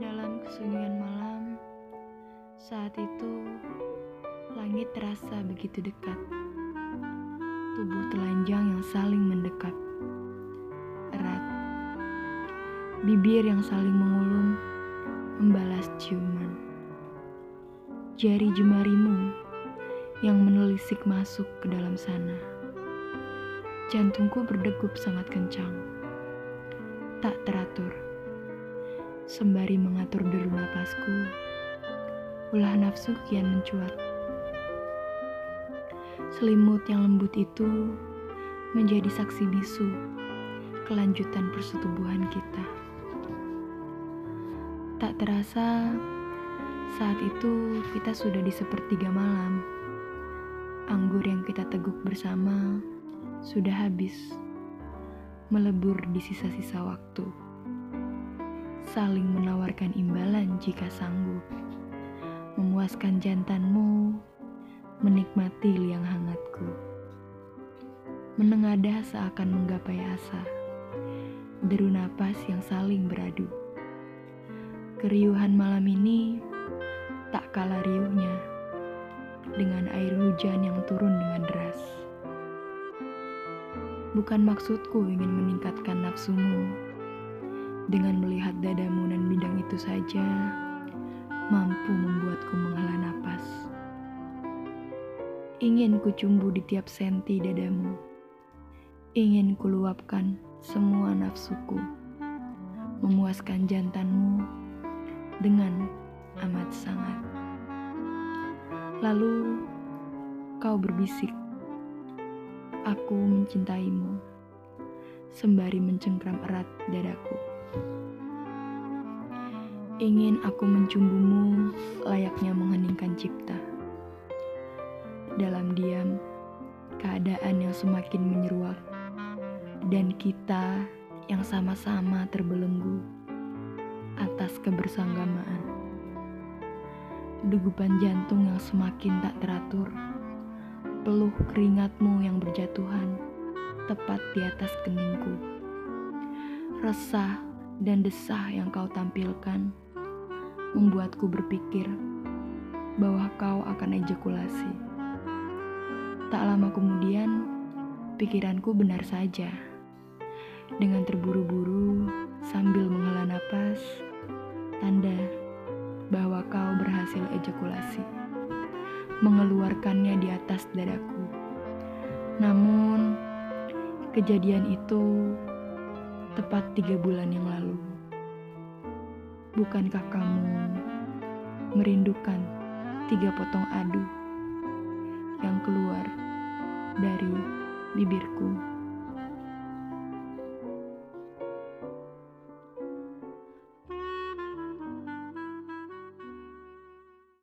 Dalam kesunyian malam, saat itu langit terasa begitu dekat. Tubuh telanjang yang saling mendekat. Erat. Bibir yang saling mengulum, membalas ciuman. Jari jemarimu yang menelisik masuk ke dalam sana. Jantungku berdegup sangat kencang. Tak teratur. Sembari mengatur deru napasku, ulah nafsu kian mencuat. Selimut yang lembut itu menjadi saksi bisu kelanjutan persetubuhan kita. Tak terasa, saat itu kita sudah di sepertiga malam. Anggur yang kita teguk bersama sudah habis, melebur di sisa-sisa waktu. Saling menawarkan imbalan jika sanggup, memuaskan jantanmu, menikmati liang hangatku. Menengadah seakan menggapai asa, deru napas yang saling beradu. Keriuhan malam ini tak kalah riuhnya dengan air hujan yang Bukan maksudku ingin meningkatkan nafsumu dengan melihat dadamu dan bidang itu saja mampu membuatku menghela napas. Ingin ku cumbu di tiap senti dadamu. Ingin ku luapkan semua nafsuku. Memuaskan jantanmu dengan amat sangat. Lalu kau berbisik, "Aku mencintaimu." Sembari mencengkram erat dadaku. Ingin aku mencumbumu layaknya mengheningkan cipta. Dalam diam, keadaan yang semakin menyeruak, dan kita yang sama-sama terbelenggu atas kebersanggamaan. Degupan jantung yang semakin tak teratur, peluh keringatmu yang berjatuhan tepat di atas keningku. Resah dan desah yang kau tampilkan membuatku berpikir bahwa kau akan ejakulasi. Tak lama kemudian, pikiranku benar saja. Dengan terburu-buru sambil menghela napas, tanda bahwa kau berhasil ejakulasi. Mengeluarkannya di atas dadaku. Namun, kejadian itu tepat tiga bulan yang lalu. Bukankah kamu merindukan tiga potong adu yang keluar dari bibirku?